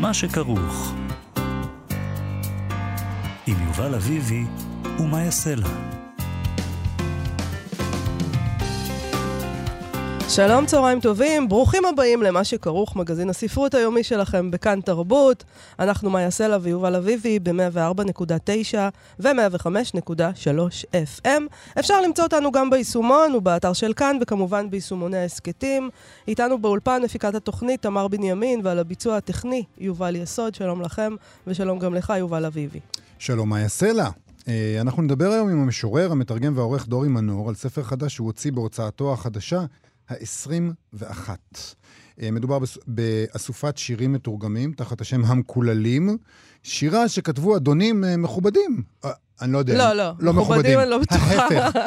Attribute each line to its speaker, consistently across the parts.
Speaker 1: מה שכרוך. עם יובל אביבי ומה יעשה לה.
Speaker 2: שלום, צהריים טובים, ברוכים הבאים למה שכרוך, מגזין הספרות היומי שלכם בכאן תרבות. אנחנו מאיה סלע ויובל אביבי ב-104.9 ו-105.3 FM. אפשר למצוא אותנו גם ביישומון ובאתר של כאן, וכמובן ביישומוני ההסכתים. איתנו באולפן מפיקת התוכנית תמר בנימין, ועל הביצוע הטכני יובל יסוד. שלום לכם, ושלום גם לך, יובל אביבי.
Speaker 3: שלום, מאיה סלע. אה, אנחנו נדבר היום עם המשורר, המתרגם והעורך דורי מנור על ספר חדש שהוא הוציא בהוצאתו החדשה, ה-21. אה, מדובר באסופת שירים מתורגמים תחת השם המקוללים, שירה שכתבו אדונים אה, מכובדים. אה, אני לא יודע.
Speaker 2: לא, לא. לא מכובדים, אני לא בטוחה.
Speaker 3: ההפך.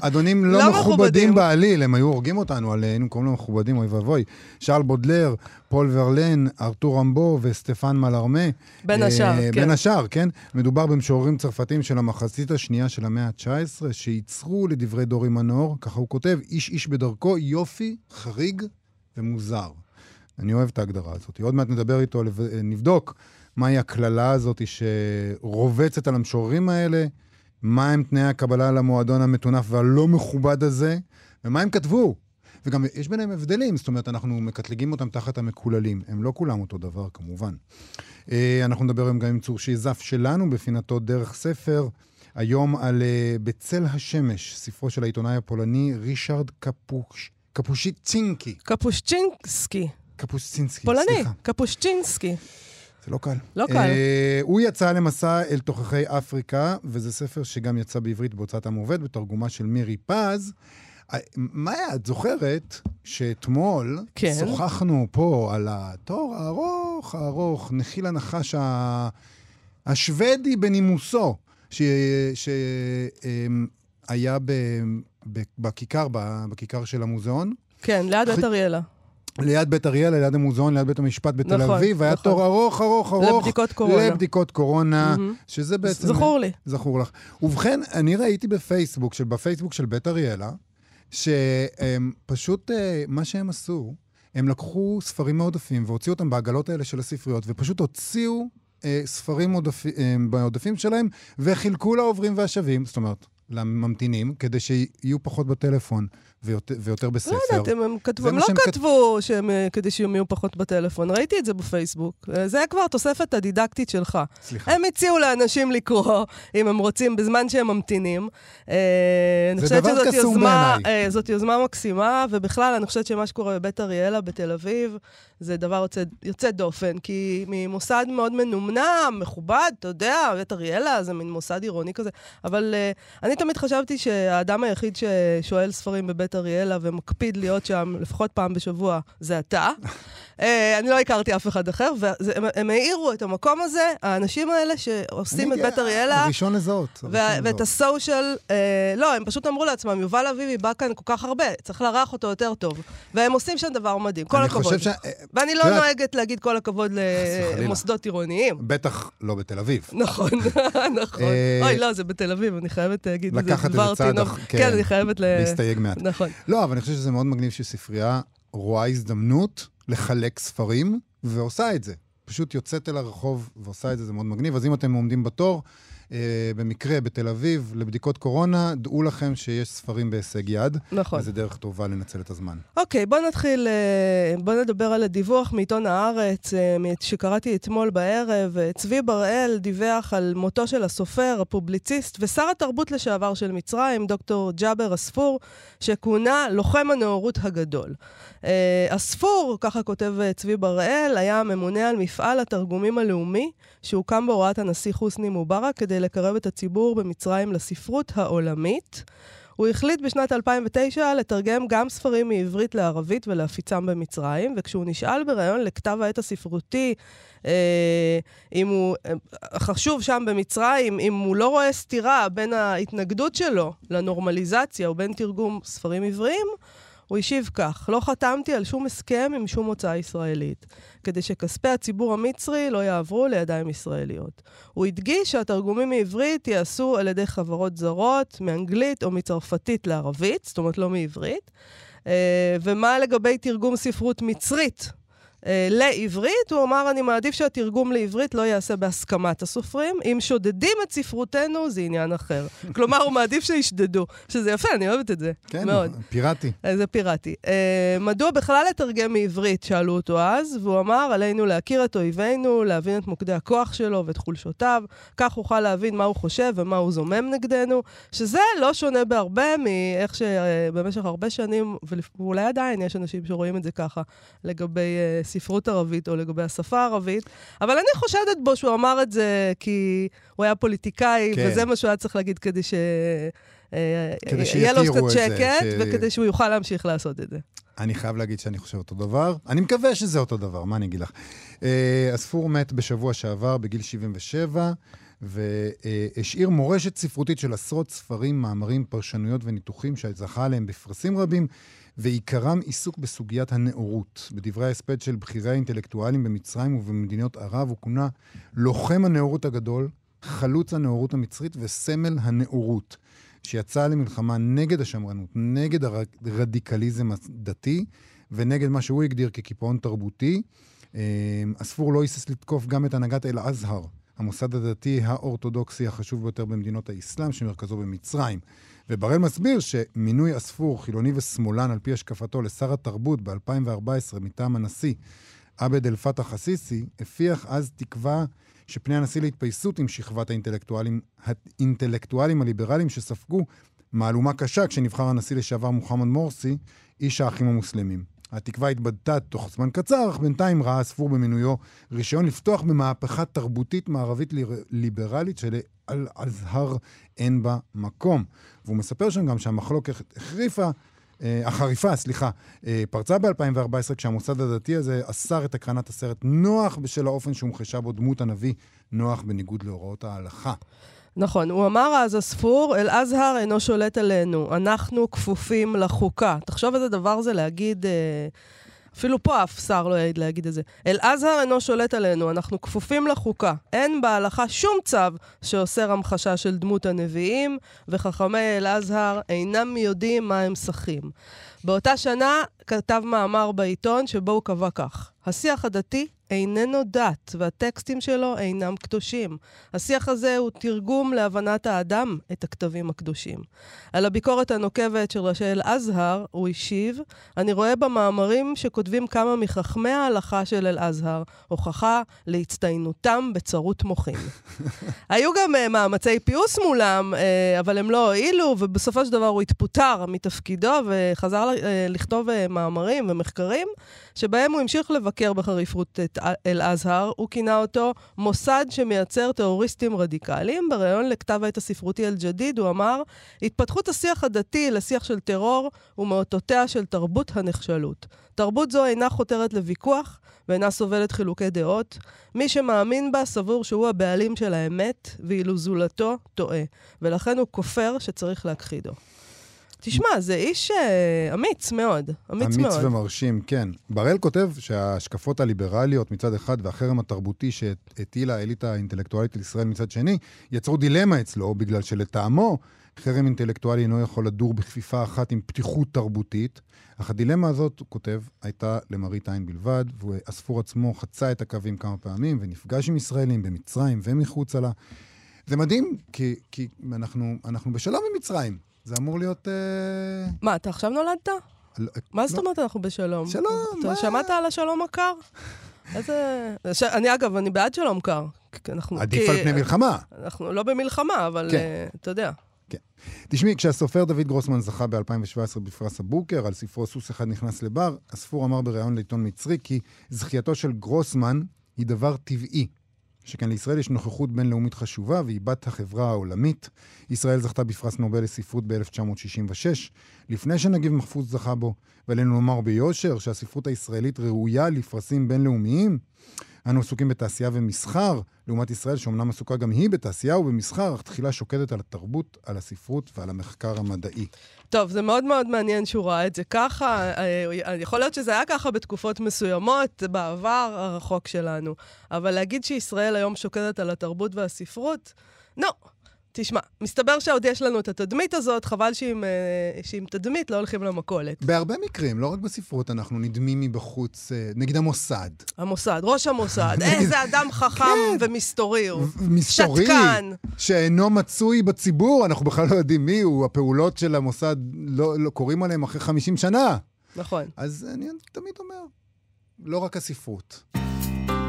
Speaker 3: אדונים לא, לא מכובדים בעליל, הם היו הורגים אותנו, על, היינו קוראים להם מכובדים, אוי ואבוי. שרל בודלר, פול ורלן, ארתור רמבו וסטפן מלארמה.
Speaker 2: בין השאר, כן.
Speaker 3: בין השאר, כן. מדובר במשוררים צרפתיים של המחצית השנייה של המאה ה-19, שייצרו לדברי דורי מנור, ככה הוא כותב, איש איש בדרכו, יופי, חריג ומוזר. אני אוהב את ההגדרה הזאת. עוד מעט נדבר איתו, נבדוק. מהי הקללה הזאת שרובצת על המשוררים האלה, מהם תנאי הקבלה למועדון המטונף והלא מכובד הזה, ומה הם כתבו. וגם יש ביניהם הבדלים, זאת אומרת, אנחנו מקטלגים אותם תחת המקוללים. הם לא כולם אותו דבר, כמובן. אה, אנחנו נדבר היום גם עם צור שיזף שלנו בפינתו דרך ספר, היום על אה, בצל השמש, ספרו של העיתונאי הפולני רישרד קפוש, קפושיצינקי.
Speaker 2: קפושצ'ינסקי.
Speaker 3: קפושצינסקי,
Speaker 2: סליחה. פולני, קפושצ'ינסקי.
Speaker 3: זה לא קל.
Speaker 2: לא קל. Uh,
Speaker 3: הוא יצא למסע אל תוככי אפריקה, וזה ספר שגם יצא בעברית בהוצאת עם עובד, בתרגומה של מירי פז. אה, מאיה, את זוכרת שאתמול כן. שוחחנו פה על התור הארוך, הארוך, נחיל הנחש ה... השוודי בנימוסו, שהיה ב... ב... בכיכר, בכיכר של המוזיאון.
Speaker 2: כן, ליד בית אריאלה.
Speaker 3: ליד בית אריאלה, ליד המוזיאון, ליד בית המשפט בתל נכון, אביב, והיה נכון. תור ארוך, ארוך, ארוך.
Speaker 2: לבדיקות קורונה.
Speaker 3: לבדיקות קורונה, mm-hmm. שזה בעצם...
Speaker 2: זכור לי.
Speaker 3: זכור לך. ובכן, אני ראיתי בפייסבוק, של, בפייסבוק של בית אריאלה, שפשוט, אה, מה שהם עשו, הם לקחו ספרים מעודפים והוציאו אותם בעגלות האלה של הספריות, ופשוט הוציאו אה, ספרים עודפ, אה, בעודפים שלהם, וחילקו לעוברים והשבים, זאת אומרת, לממתינים, כדי שיהיו פחות בטלפון. ויותר, ויותר בספר.
Speaker 2: לא יודעת, הם, הם כתבו, הם לא כתבו כת... שהם, אה, כדי שהם יהיו פחות בטלפון. ראיתי את זה בפייסבוק. אה, זה כבר תוספת הדידקטית שלך.
Speaker 3: סליחה.
Speaker 2: הם הציעו לאנשים לקרוא, אם הם רוצים, בזמן שהם ממתינים.
Speaker 3: אה, זה דבר קסום בעיניי.
Speaker 2: זאת יוזמה מקסימה, ובכלל, אני חושבת שמה שקורה בבית אריאלה בתל אביב, זה דבר יוצא, יוצא דופן, כי ממוסד מאוד מנומנם, מכובד, אתה יודע, בית אריאלה זה מין מוסד עירוני כזה, אבל אני תמיד חשבתי שהאדם היחיד ששואל ספרים בבית אריאלה ומקפיד להיות שם לפחות פעם בשבוע זה אתה. Uh, אני לא הכרתי אף אחד אחר, והם העירו את המקום הזה, האנשים האלה שעושים את בית אריאלה.
Speaker 3: הראשון לזהות.
Speaker 2: ואת הסושיאל, uh, לא, הם פשוט אמרו לעצמם, יובל אביבי בא כאן כל כך הרבה, צריך לארח אותו יותר טוב. והם עושים שם דבר מדהים, כל הכבוד. ש... ואני לא נוהגת להגיד כל הכבוד למוסדות עירוניים.
Speaker 3: בטח לא בתל אביב.
Speaker 2: נכון, נכון. אה, אוי, לא, זה בתל אביב, אני חייבת להגיד
Speaker 3: את זה. לקחת איזה צעד,
Speaker 2: כן, כן, אני חייבת
Speaker 3: להסתייג מעט.
Speaker 2: נכון.
Speaker 3: לא, אבל אני חושב שזה מאוד מגניב שספרייה רואה הזדמנות לחלק ספרים, ועושה את זה. פשוט יוצאת אל הרחוב ועושה את זה, זה מאוד מגניב. אז אם אתם עומדים בתור, במקרה בתל אביב לבדיקות קורונה, דעו לכם שיש ספרים בהישג יד.
Speaker 2: נכון.
Speaker 3: וזו דרך טובה לנצל את הזמן.
Speaker 2: אוקיי, בואו נתחיל, אה, בואו נדבר על הדיווח מעיתון הארץ, אה, שקראתי אתמול בערב. אה, צבי בראל דיווח על מותו של הסופר, הפובליציסט ושר התרבות לשעבר של מצרים, דוקטור ג'אבר עספור, שכונה לוחם הנאורות הגדול. עספור, ככה כותב צבי בראל, היה ממונה על מפעל התרגומים הלאומי, שהוקם בהוראת הנשיא חוסני מובארק כדי לקרב את הציבור במצרים לספרות העולמית. הוא החליט בשנת 2009 לתרגם גם ספרים מעברית לערבית ולהפיצם במצרים, וכשהוא נשאל בריאיון לכתב העת הספרותי, אה, אם הוא, אה, חשוב שם במצרים, אם הוא לא רואה סתירה בין ההתנגדות שלו לנורמליזציה ובין תרגום ספרים עבריים, הוא השיב כך: לא חתמתי על שום הסכם עם שום הוצאה ישראלית, כדי שכספי הציבור המצרי לא יעברו לידיים ישראליות. הוא הדגיש שהתרגומים מעברית ייעשו על ידי חברות זרות, מאנגלית או מצרפתית לערבית, זאת אומרת לא מעברית. Uh, ומה לגבי תרגום ספרות מצרית אה, לעברית, הוא אמר, אני מעדיף שהתרגום לעברית לא ייעשה בהסכמת הסופרים. אם שודדים את ספרותנו, זה עניין אחר. כלומר, הוא מעדיף שישדדו, שזה יפה, אני אוהבת את זה.
Speaker 3: כן,
Speaker 2: מאוד.
Speaker 3: פיראטי.
Speaker 2: אה, זה פיראטי. אה, מדוע בכלל לתרגם מעברית, שאלו אותו אז, והוא אמר, עלינו להכיר את אויבינו, להבין את מוקדי הכוח שלו ואת חולשותיו, כך אוכל להבין מה הוא חושב ומה הוא זומם נגדנו, שזה לא שונה בהרבה מאיך שבמשך הרבה שנים, ואולי עדיין יש אנשים שרואים את זה ככה, לגבי uh, ספרות ערבית או לגבי השפה הערבית, אבל אני חושדת בו שהוא אמר את זה כי הוא היה פוליטיקאי, כן. וזה מה שהוא היה צריך להגיד כדי ש... אה, יהיה לו קצת שקט, ש... וכדי שהוא יוכל להמשיך לעשות את זה.
Speaker 3: אני חייב להגיד שאני חושב אותו דבר. אני מקווה שזה אותו דבר, מה אני אגיד לך? אה, הספור מת בשבוע שעבר, בגיל 77, והשאיר מורשת ספרותית של עשרות ספרים, מאמרים, פרשנויות וניתוחים שזכה עליהם בפרסים רבים, ועיקרם עיסוק בסוגיית הנאורות. בדברי ההספד של בכירי האינטלקטואלים במצרים ובמדינות ערב הוא כונה לוחם הנאורות הגדול, חלוץ הנאורות המצרית וסמל הנאורות. שיצא למלחמה נגד השמרנות, נגד הרדיקליזם הדתי ונגד מה שהוא הגדיר כקיפאון תרבותי. אה, הספור לא היסס לתקוף גם את הנהגת אל-אזהר, המוסד הדתי האורתודוקסי החשוב ביותר במדינות האסלאם, שמרכזו במצרים. ובראל מסביר שמינוי הספור, חילוני ושמאלן, על פי השקפתו, לשר התרבות ב-2014 מטעם הנשיא עבד אל-פתח א-סיסי, הפיח אז תקווה שפני הנשיא להתפייסות עם שכבת האינטלקטואלים, האינטלקטואלים הליברליים שספגו מהלומה קשה כשנבחר הנשיא לשעבר מוחמד מורסי, איש האחים המוסלמים. התקווה התבדתה תוך זמן קצר, אך בינתיים ראה הספור במינויו רישיון לפתוח במהפכה תרבותית מערבית ליברלית שלאל-אזהר אין בה מקום. והוא מספר שם גם שהמחלוקת החריפה אה, החריפה, סליחה, אה, פרצה ב-2014 כשהמוסד הדתי הזה אסר את הקרנת הסרט נוח בשל האופן שהומחשה בו דמות הנביא נוח בניגוד להוראות ההלכה.
Speaker 2: נכון, הוא אמר אז, הספור, אל-אזהר אינו שולט עלינו, אנחנו כפופים לחוקה. תחשוב איזה דבר זה להגיד... אה, אפילו פה אף שר לא יעיד להגיד את זה. אל-אזהר אינו שולט עלינו, אנחנו כפופים לחוקה. אין בהלכה שום צו שאוסר המחשה של דמות הנביאים, וחכמי אל-אזהר אינם יודעים מה הם שחים. באותה שנה כתב מאמר בעיתון שבו הוא קבע כך: השיח הדתי איננו דת, והטקסטים שלו אינם קדושים. השיח הזה הוא תרגום להבנת האדם את הכתבים הקדושים. על הביקורת הנוקבת של ראשי אל-אזהר, הוא השיב, אני רואה במאמרים שכותבים כמה מחכמי ההלכה של אל-אזהר, הוכחה להצטיינותם בצרות מוחין. היו גם uh, מאמצי פיוס מולם, uh, אבל הם לא הועילו, ובסופו של דבר הוא התפוטר מתפקידו וחזר uh, לכתוב uh, מאמרים ומחקרים, שבהם הוא המשיך לבקר בחריפות את אל-אזהר, הוא כינה אותו מוסד שמייצר טרוריסטים רדיקליים. בריאיון לכתב העת הספרותי אל-ג'דיד הוא אמר, התפתחות השיח הדתי לשיח של טרור הוא מאותותיה של תרבות הנחשלות. תרבות זו אינה חותרת לוויכוח ואינה סובלת חילוקי דעות. מי שמאמין בה סבור שהוא הבעלים של האמת, ואילו זולתו טועה, ולכן הוא כופר שצריך להכחידו. תשמע, זה איש uh, אמיץ מאוד, אמיץ,
Speaker 3: אמיץ
Speaker 2: מאוד.
Speaker 3: אמיץ ומרשים, כן. בראל כותב שההשקפות הליברליות מצד אחד והחרם התרבותי שהטילה האליטה האינטלקטואלית על ישראל מצד שני, יצרו דילמה אצלו, בגלל שלטעמו חרם אינטלקטואלי אינו יכול לדור בכפיפה אחת עם פתיחות תרבותית, אך הדילמה הזאת, הוא כותב, הייתה למראית עין בלבד, והספור עצמו חצה את הקווים כמה פעמים ונפגש עם ישראלים במצרים ומחוצה לה. זה מדהים, כי, כי אנחנו, אנחנו בשלום עם מצרים. זה אמור להיות... אה...
Speaker 2: מה, אתה עכשיו נולדת? לא, מה זאת לא. אומרת אנחנו בשלום?
Speaker 3: שלום,
Speaker 2: אתה מה? שמעת על השלום הקר? איזה... ש... אני אגב, אני בעד שלום קר.
Speaker 3: אנחנו, עדיף כי... על פני מלחמה.
Speaker 2: אנחנו לא במלחמה, אבל כן. uh, אתה יודע.
Speaker 3: כן. תשמעי, כשהסופר דוד גרוסמן זכה ב-2017 בפרס הבוקר על ספרו סוס אחד נכנס לבר, הספור אמר בריאיון לעיתון מצרי כי זכייתו של גרוסמן היא דבר טבעי. שכן לישראל יש נוכחות בינלאומית חשובה והיא בת החברה העולמית. ישראל זכתה בפרס נובל לספרות ב-1966, לפני שנגיב מחפוז זכה בו, ועלינו לומר ביושר שהספרות הישראלית ראויה לפרסים בינלאומיים. אנו עסוקים בתעשייה ומסחר, לעומת ישראל שאומנם עסוקה גם היא בתעשייה ובמסחר, אך תחילה שוקדת על התרבות, על הספרות ועל המחקר המדעי.
Speaker 2: טוב, זה מאוד מאוד מעניין שהוא ראה את זה ככה. אה, יכול להיות שזה היה ככה בתקופות מסוימות, בעבר הרחוק שלנו. אבל להגיד שישראל היום שוקדת על התרבות והספרות, לא. תשמע, מסתבר שעוד יש לנו את התדמית הזאת, חבל שעם, אה, שעם תדמית לא הולכים למכולת.
Speaker 3: בהרבה מקרים, לא רק בספרות, אנחנו נדמים מבחוץ, אה, נגיד המוסד.
Speaker 2: המוסד, ראש המוסד, איזה אדם חכם
Speaker 3: כן.
Speaker 2: ומסתורי הוא.
Speaker 3: מסתורי,
Speaker 2: שתקן.
Speaker 3: שאינו מצוי בציבור, אנחנו בכלל לא יודעים מי הוא, הפעולות של המוסד לא, לא קוראים עליהם אחרי 50 שנה.
Speaker 2: נכון.
Speaker 3: אז אני תמיד אומר, לא רק הספרות.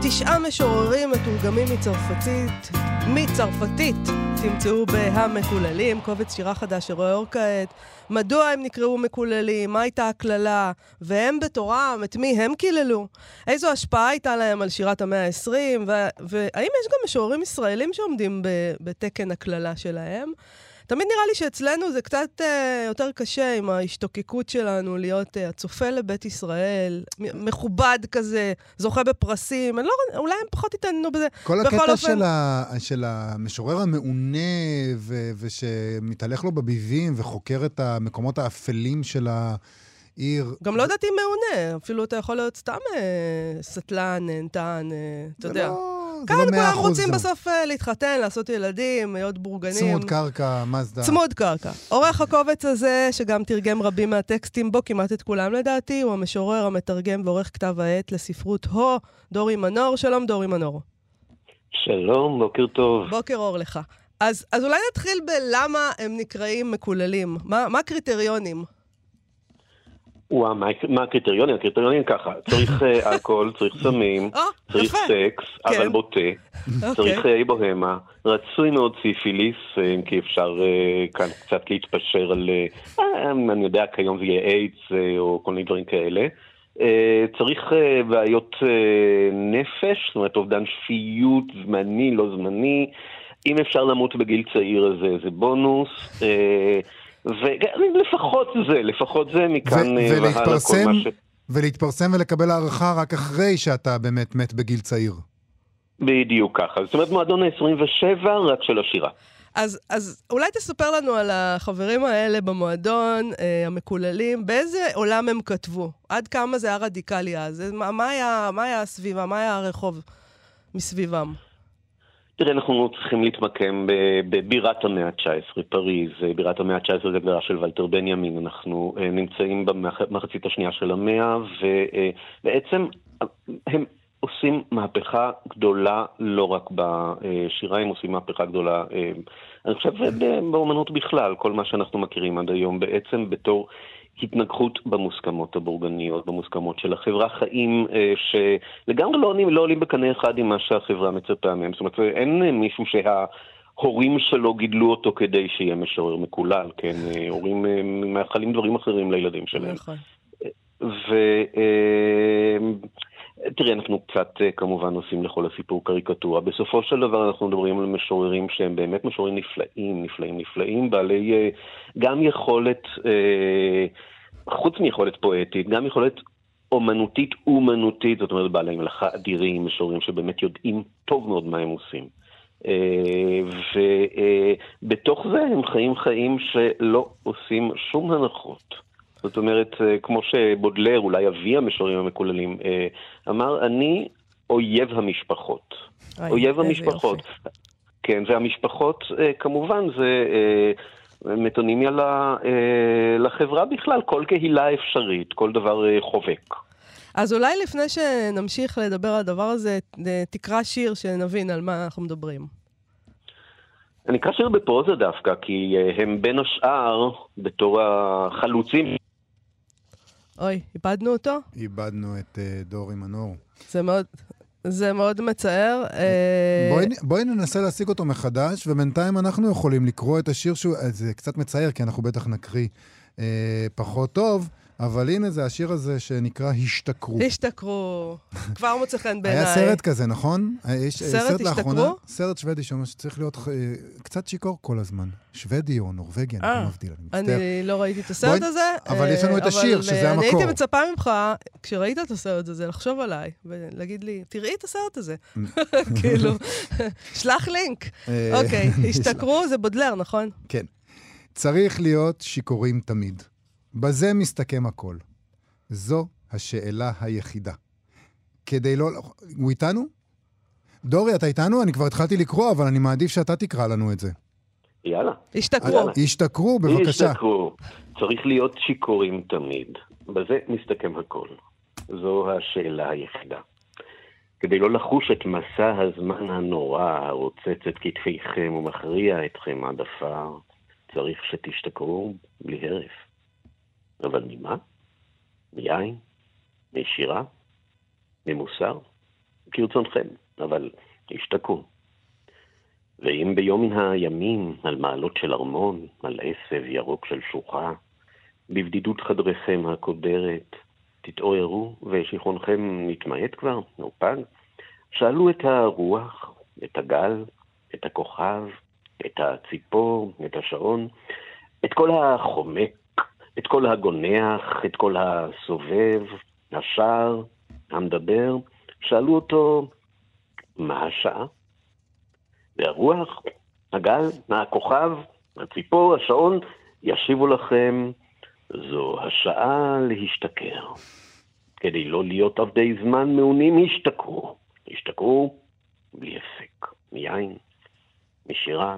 Speaker 2: תשעה משוררים מתורגמים מצרפתית, מצרפתית, תמצאו ב"המקוללים", קובץ שירה חדש שרואה אור כעת. מדוע הם נקראו מקוללים? מה הייתה הקללה? והם בתורם, את מי הם קיללו? איזו השפעה הייתה להם על שירת המאה ה-20? ו- והאם יש גם משוררים ישראלים שעומדים בתקן הקללה שלהם? תמיד נראה לי שאצלנו זה קצת אה, יותר קשה עם ההשתוקקות שלנו להיות אה, הצופה לבית ישראל, מכובד כזה, זוכה בפרסים, אני לא, אולי הם פחות התעניינו בזה.
Speaker 3: כל הקטע
Speaker 2: אופן-
Speaker 3: של, ה, של המשורר המעונה ו, ושמתהלך לו בביבים וחוקר את המקומות האפלים של העיר.
Speaker 2: גם לא יודעת אם מעונה, אפילו אתה יכול להיות סתם אה, סטלן, נהנתן, אה, אתה יודע.
Speaker 3: לא, זה
Speaker 2: כאן
Speaker 3: לא
Speaker 2: כולם רוצים
Speaker 3: זה.
Speaker 2: בסוף אה, להתחתן, לעשות ילדים, להיות בורגנים.
Speaker 3: צמוד קרקע, מזדה.
Speaker 2: צמוד קרקע. עורך הקובץ הזה, שגם תרגם רבים מהטקסטים בו, כמעט את כולם לדעתי, הוא המשורר, המתרגם ועורך כתב העת לספרות הו, דורי מנור. שלום, דורי מנור.
Speaker 4: שלום, בוקר טוב.
Speaker 2: בוקר אור לך. אז, אז אולי נתחיל בלמה הם נקראים מקוללים. מה, מה הקריטריונים?
Speaker 4: וואו, מה, מה הקריטריונים? הקריטריונים ככה, צריך אה, אלכוהול, צריך סמים,
Speaker 2: או,
Speaker 4: צריך. סקס,
Speaker 2: כן.
Speaker 4: אבל בוטה,
Speaker 2: אוקיי.
Speaker 4: צריך חיי בוהמה, רצוי מאוד סיפיליס, אה, אם כי אפשר אה, כאן קצת להתפשר על, אה, אה, אני יודע, כיום זה יהיה איידס אה, או כל מיני דברים כאלה. אה, צריך אה, בעיות אה, נפש, זאת אומרת אובדן שפיות, זמני, לא זמני. אם אפשר למות בגיל צעיר אז זה, זה בונוס. ולפחות זה, לפחות זה, מכאן
Speaker 3: ו-
Speaker 4: אה, והלאה כל מה ש...
Speaker 3: ולהתפרסם ולקבל הערכה רק אחרי שאתה באמת מת בגיל צעיר.
Speaker 4: בדיוק ככה. זאת אומרת, מועדון ה-27 רק של השירה.
Speaker 2: אז, אז אולי תספר לנו על החברים האלה במועדון, אה, המקוללים, באיזה עולם הם כתבו? עד כמה זה היה רדיקלי אז? מה, מה, היה, מה היה הסביבה? מה היה הרחוב מסביבם?
Speaker 4: תראה, אנחנו צריכים להתמקם בבירת המאה ה-19, פריז, אה, בירת המאה ה-19 זה הגדרה של ולטר בנימין, אנחנו אה, נמצאים במחצית השנייה של המאה, ובעצם הם עושים מהפכה גדולה לא רק בשירה, הם עושים מהפכה גדולה, אה, אני חושב באומנות בכלל, כל מה שאנחנו מכירים עד היום, בעצם בתור התנגחות במוסכמות הבורגניות, במוסכמות של החברה, חיים אה, שלגמרי לא עולים, לא עולים בקנה אחד עם מה שהחברה מצפה מהם. זאת אומרת, אין אה, מישהו שההורים שלו גידלו אותו כדי שיהיה משורר מקולל, כן? אה, הורים מאחלים דברים אחרים לילדים שלהם.
Speaker 2: נכון.
Speaker 4: ו... תראה, אנחנו קצת אה, כמובן עושים לכל הסיפור קריקטורה. בסופו של דבר אנחנו מדברים על משוררים שהם באמת משוררים נפלאים, נפלאים, נפלאים, בעלי אה, גם יכולת, אה, חוץ מיכולת פואטית, גם יכולת אומנותית אומנותית, זאת אומרת בעלי מלאכה אדירים, משוררים שבאמת יודעים טוב מאוד מה הם עושים. ובתוך זה הם חיים חיים שלא עושים שום הנחות. זאת אומרת, אה, כמו שבודלר, אולי אבי המשוררים המקוללים, אה, אמר, אני אויב המשפחות. אויב
Speaker 2: איזה
Speaker 4: המשפחות.
Speaker 2: יופי.
Speaker 4: כן, והמשפחות, אה, כמובן, זה מטונימיה לחברה בכלל, כל קהילה אפשרית, כל דבר חובק.
Speaker 2: אז אולי לפני שנמשיך לדבר על הדבר הזה, תקרא שיר שנבין על מה אנחנו מדברים.
Speaker 4: אני אקרא שיר בפרוזה דווקא, כי הם בין השאר, בתור החלוצים
Speaker 2: אוי, איבדנו אותו?
Speaker 3: איבדנו את אה, דורי מנור.
Speaker 2: זה מאוד, זה מאוד מצער. אה,
Speaker 3: בואי, בואי ננסה להשיג אותו מחדש, ובינתיים אנחנו יכולים לקרוא את השיר שהוא... אה, זה קצת מצער, כי אנחנו בטח נקריא אה, פחות טוב, אבל הנה זה השיר הזה שנקרא השתכרו.
Speaker 2: השתכרו. כבר מוצא חן בעיניי.
Speaker 3: היה סרט כזה, נכון? אה, יש, אה,
Speaker 2: סרט השתכרו?
Speaker 3: סרט שוודי שאומר שצריך להיות אה, קצת שיכור כל הזמן. שוודי או נורבגי, אני לא מבדיל, אני מצטער.
Speaker 2: אני לא ראיתי את הסרט הזה.
Speaker 3: אבל יש לנו את השיר, שזה
Speaker 2: אה, אני
Speaker 3: המקור.
Speaker 2: הייתי מצפה ממך, כשראית את הסרט הזה, לחשוב עליי, ולהגיד לי, תראי את הסרט הזה. כאילו, שלח לינק. אוקיי, השתכרו, זה בודלר, נכון?
Speaker 3: כן. צריך להיות שיכורים תמיד. בזה מסתכם הכל. זו השאלה היחידה. כדי לא... הוא איתנו? דורי, אתה איתנו? אני כבר התחלתי לקרוא, אבל אני מעדיף שאתה תקרא לנו את זה.
Speaker 4: יאללה.
Speaker 2: השתכרו.
Speaker 3: השתכרו, בבקשה.
Speaker 4: השתכרו. צריך להיות שיכורים תמיד. בזה מסתכם הכל. זו השאלה היחידה. כדי לא לחוש את מסע הזמן הנורא הרוצץ את כתפיכם ומכריע אתכם עד עפר, צריך שתשתכרו בלי הרף. אבל ממה? מיין? משירה? ממוסר? כרצונכם, אבל תשתכרו. ואם ביום מן הימים, על מעלות של ארמון, על עשב ירוק של שוחה, בבדידות חדריכם הקודרת, תתעוררו ושיכרונכם נתמעט כבר, או פג, שאלו את הרוח, את הגל, את הכוכב, את הציפור, את השעון, את כל החומק, את כל הגונח, את כל הסובב, השר, המדבר, שאלו אותו, מה השעה? והרוח, הגל, הכוכב, הציפור, השעון, ישיבו לכם, זו השעה להשתכר. כדי לא להיות עבדי זמן מעונים, השתכרו. השתכרו בלי הפסק, מיין, משירה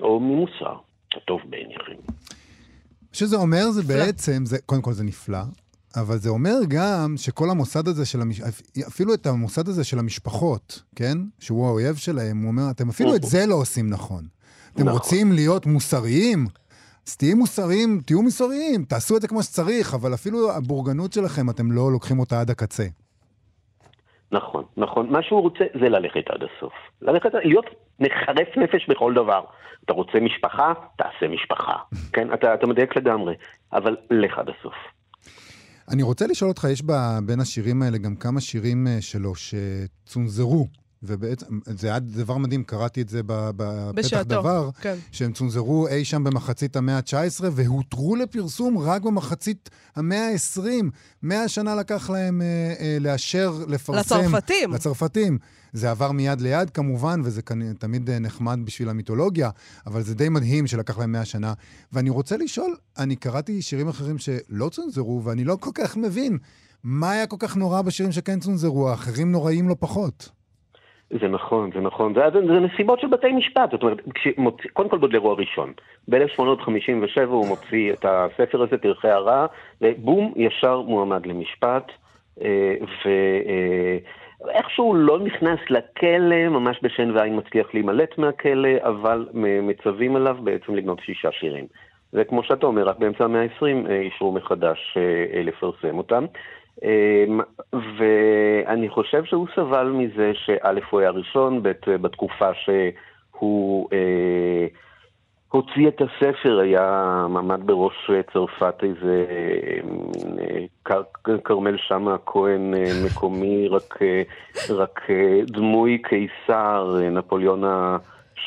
Speaker 4: או ממוסר, הטוב בעיניכם.
Speaker 3: מה שזה אומר זה בעצם, זה, קודם כל זה נפלא, אבל זה אומר גם שכל המוסד הזה של המש... אפילו את המוסד הזה של המשפחות, כן? שהוא האויב שלהם, הוא אומר, אתם אפילו את זה לא עושים נכון. אתם נכון. רוצים להיות מוסריים? אז תהיו מוסריים, תהיו מוסריים, תעשו את זה כמו שצריך, אבל אפילו הבורגנות שלכם, אתם לא לוקחים אותה עד הקצה.
Speaker 4: נכון, נכון. מה שהוא רוצה זה ללכת עד הסוף. ללכת, להיות מחרף נפש בכל דבר. אתה רוצה משפחה? תעשה משפחה. כן, אתה, אתה מדייק לגמרי, אבל לך עד הסוף.
Speaker 3: אני רוצה לשאול אותך, יש בין השירים האלה גם כמה שירים אה, שלו שצונזרו ובעצם, זה היה דבר מדהים, קראתי את זה בפתח דבר, כן. שהם צונזרו אי שם במחצית המאה ה-19 והותרו לפרסום רק במחצית המאה ה-20. מאה שנה לקח להם אה, אה, לאשר, לפרסם.
Speaker 2: לצרפתים.
Speaker 3: לצרפתים. זה עבר מיד ליד כמובן, וזה תמיד אה, נחמד בשביל המיתולוגיה, אבל זה די מדהים שלקח להם מאה שנה. ואני רוצה לשאול, אני קראתי שירים אחרים שלא צונזרו, ואני לא כל כך מבין מה היה כל כך נורא בשירים שכן צונזרו, האחרים נוראים לא פחות.
Speaker 4: זה נכון, זה נכון. זה, זה, נסיבות של בתי משפט. זאת אומרת, כשמוצ... קודם כל בודלרו הראשון. ב-1857 הוא מוציא את הספר הזה, פרחי הרע, ובום, ישר מועמד למשפט. אה, ואיכשהו לא נכנס לכלא, ממש בשן ועין מצליח להימלט מהכלא, אבל מצווים עליו בעצם לגנות שישה שירים. וכמו שאתה אומר, רק באמצע המאה ה-20 אה, אישרו מחדש אה, לפרסם אותם. אמ, ואני חושב שהוא סבל מזה שא' הוא היה ראשון, ב' בתקופה שהוא אה, הוציא את הספר, היה מעמד בראש צרפת איזה אה, כרמל שאמה הכהן אה, מקומי, רק, רק דמוי קיסר, נפוליאון ה...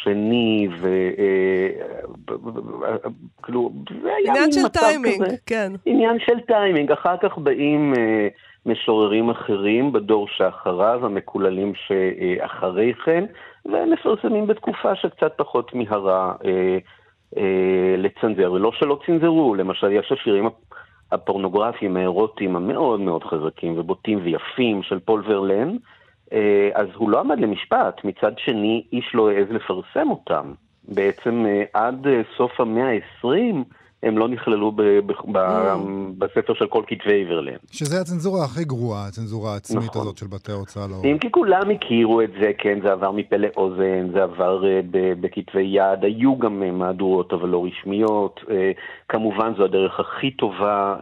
Speaker 4: שני, וכאילו, זה היה
Speaker 2: עניין של טיימינג, כזה. כן.
Speaker 4: עניין של טיימינג. אחר כך באים אה, משוררים אחרים בדור שאחריו, המקוללים שאחרי כן, והם מפרסמים בתקופה שקצת פחות מהרה אה, אה, לצנזר. ולא שלא צנזרו, למשל, יש השירים הפורנוגרפיים, האירוטיים, המאוד מאוד חזקים ובוטים ויפים של פול ורלן, אה, אז הוא לא עמד למשפט. מצד שני, איש לא העז לפרסם אותם. בעצם אה, עד אה, סוף המאה ה-20 הם לא נכללו ב- ב- ב-. בספר של כל כתבי איברלן.
Speaker 3: שזה הצנזורה הכי גרועה, הצנזורה העצמית נכון. הזאת של בתי ההוצאה לאור.
Speaker 4: אם כי כולם הכירו את זה, כן, זה עבר מפה לאוזן, זה עבר ב- בכתבי יד, היו גם מהדורות אבל לא רשמיות. כמובן זו הדרך הכי טובה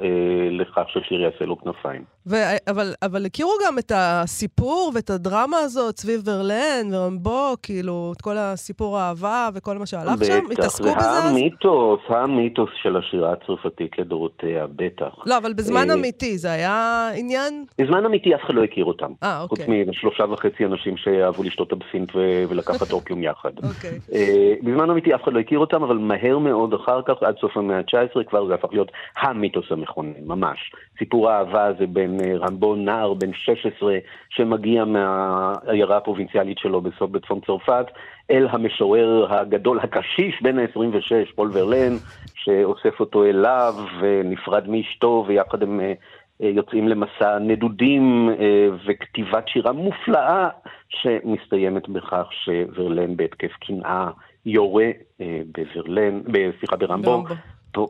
Speaker 4: לכך ששיר יעשה לו כנפיים.
Speaker 2: ו- אבל, אבל הכירו גם את הסיפור ואת הדרמה הזאת סביב ורלן ורמבו, כאילו, את כל הסיפור האהבה וכל מה שהלך בטח, שם? התעסקו בזה
Speaker 4: אז? בטח, זה המיתוס, של השירה הצרפתית לדורותיה, בטח.
Speaker 2: לא, אבל בזמן אה, אמיתי, זה היה עניין...
Speaker 4: בזמן אמיתי אף אחד לא הכיר אותם.
Speaker 2: אה, אוקיי.
Speaker 4: חוץ משלושה וחצי אנשים שאהבו לשתות אבסינט ו- ולקחת אופיום יחד. אוקיי. אה, בזמן אמיתי אף אחד לא הכיר אותם, אבל מהר מאוד אחר כך, עד סוף המאה ה-19, כבר זה הפך להיות המיתוס המכונן, ממש. סיפור האהבה הזה בין... אה, רמבו נער בן 16 שמגיע מהעיירה הפרובינציאלית שלו בסוף בצפון צרפת, אל המשורר הגדול, הקשיש בן ה-26, פול ורלן, שאוסף אותו אליו ונפרד מאשתו ויחד הם אה, אה, יוצאים למסע נדודים וכתיבת שירה מופלאה שמסתיימת בכך שוורלן בהתקף קנאה יורה בברלן, סליחה, ברמבו,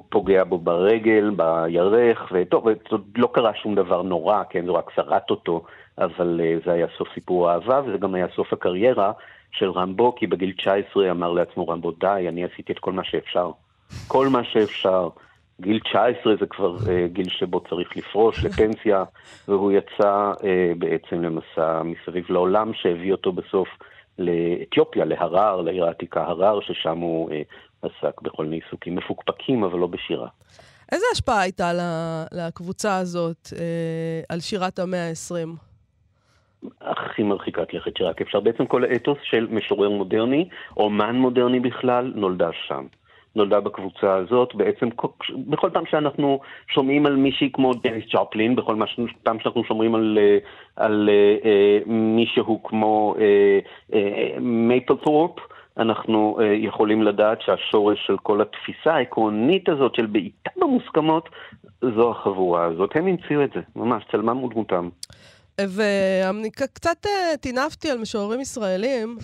Speaker 4: פוגע בו ברגל, בירך, וטוב, לא קרה שום דבר נורא, כן, זה רק שרט אותו, אבל זה היה סוף סיפור האהבה, וזה גם היה סוף הקריירה של רמבו, כי בגיל 19 אמר לעצמו רמבו, די, אני עשיתי את כל מה שאפשר. כל מה שאפשר. גיל 19 זה כבר uh, גיל שבו צריך לפרוש לפנסיה, והוא יצא uh, בעצם למסע מסביב לעולם, שהביא אותו בסוף לאתיופיה, להרר, לעיר העתיקה הרר, ששם הוא uh, עסק בכל מיני עיסוקים מפוקפקים, אבל לא בשירה.
Speaker 2: איזה השפעה הייתה לקבוצה הזאת uh, על שירת המאה ה-20?
Speaker 4: הכי מרחיקת לכת שרק אפשר. בעצם כל האתוס של משורר מודרני, אומן מודרני בכלל, נולדה שם. נולדה בקבוצה הזאת. בעצם בכל פעם שאנחנו שומעים על מישהי כמו דניס ג'ופלין, בכל פעם שאנחנו שומעים על, אה, על uh, uh, מישהו כמו מייפל תורפ, אנחנו uh, יכולים לדעת שהשורש של כל התפיסה העקרונית הזאת של בעיטה במוסכמות, זו החבורה הזאת. הם המציאו את זה, ממש, צלמם ודמותם.
Speaker 2: ואני קצת אה, טינפתי על משוררים ישראלים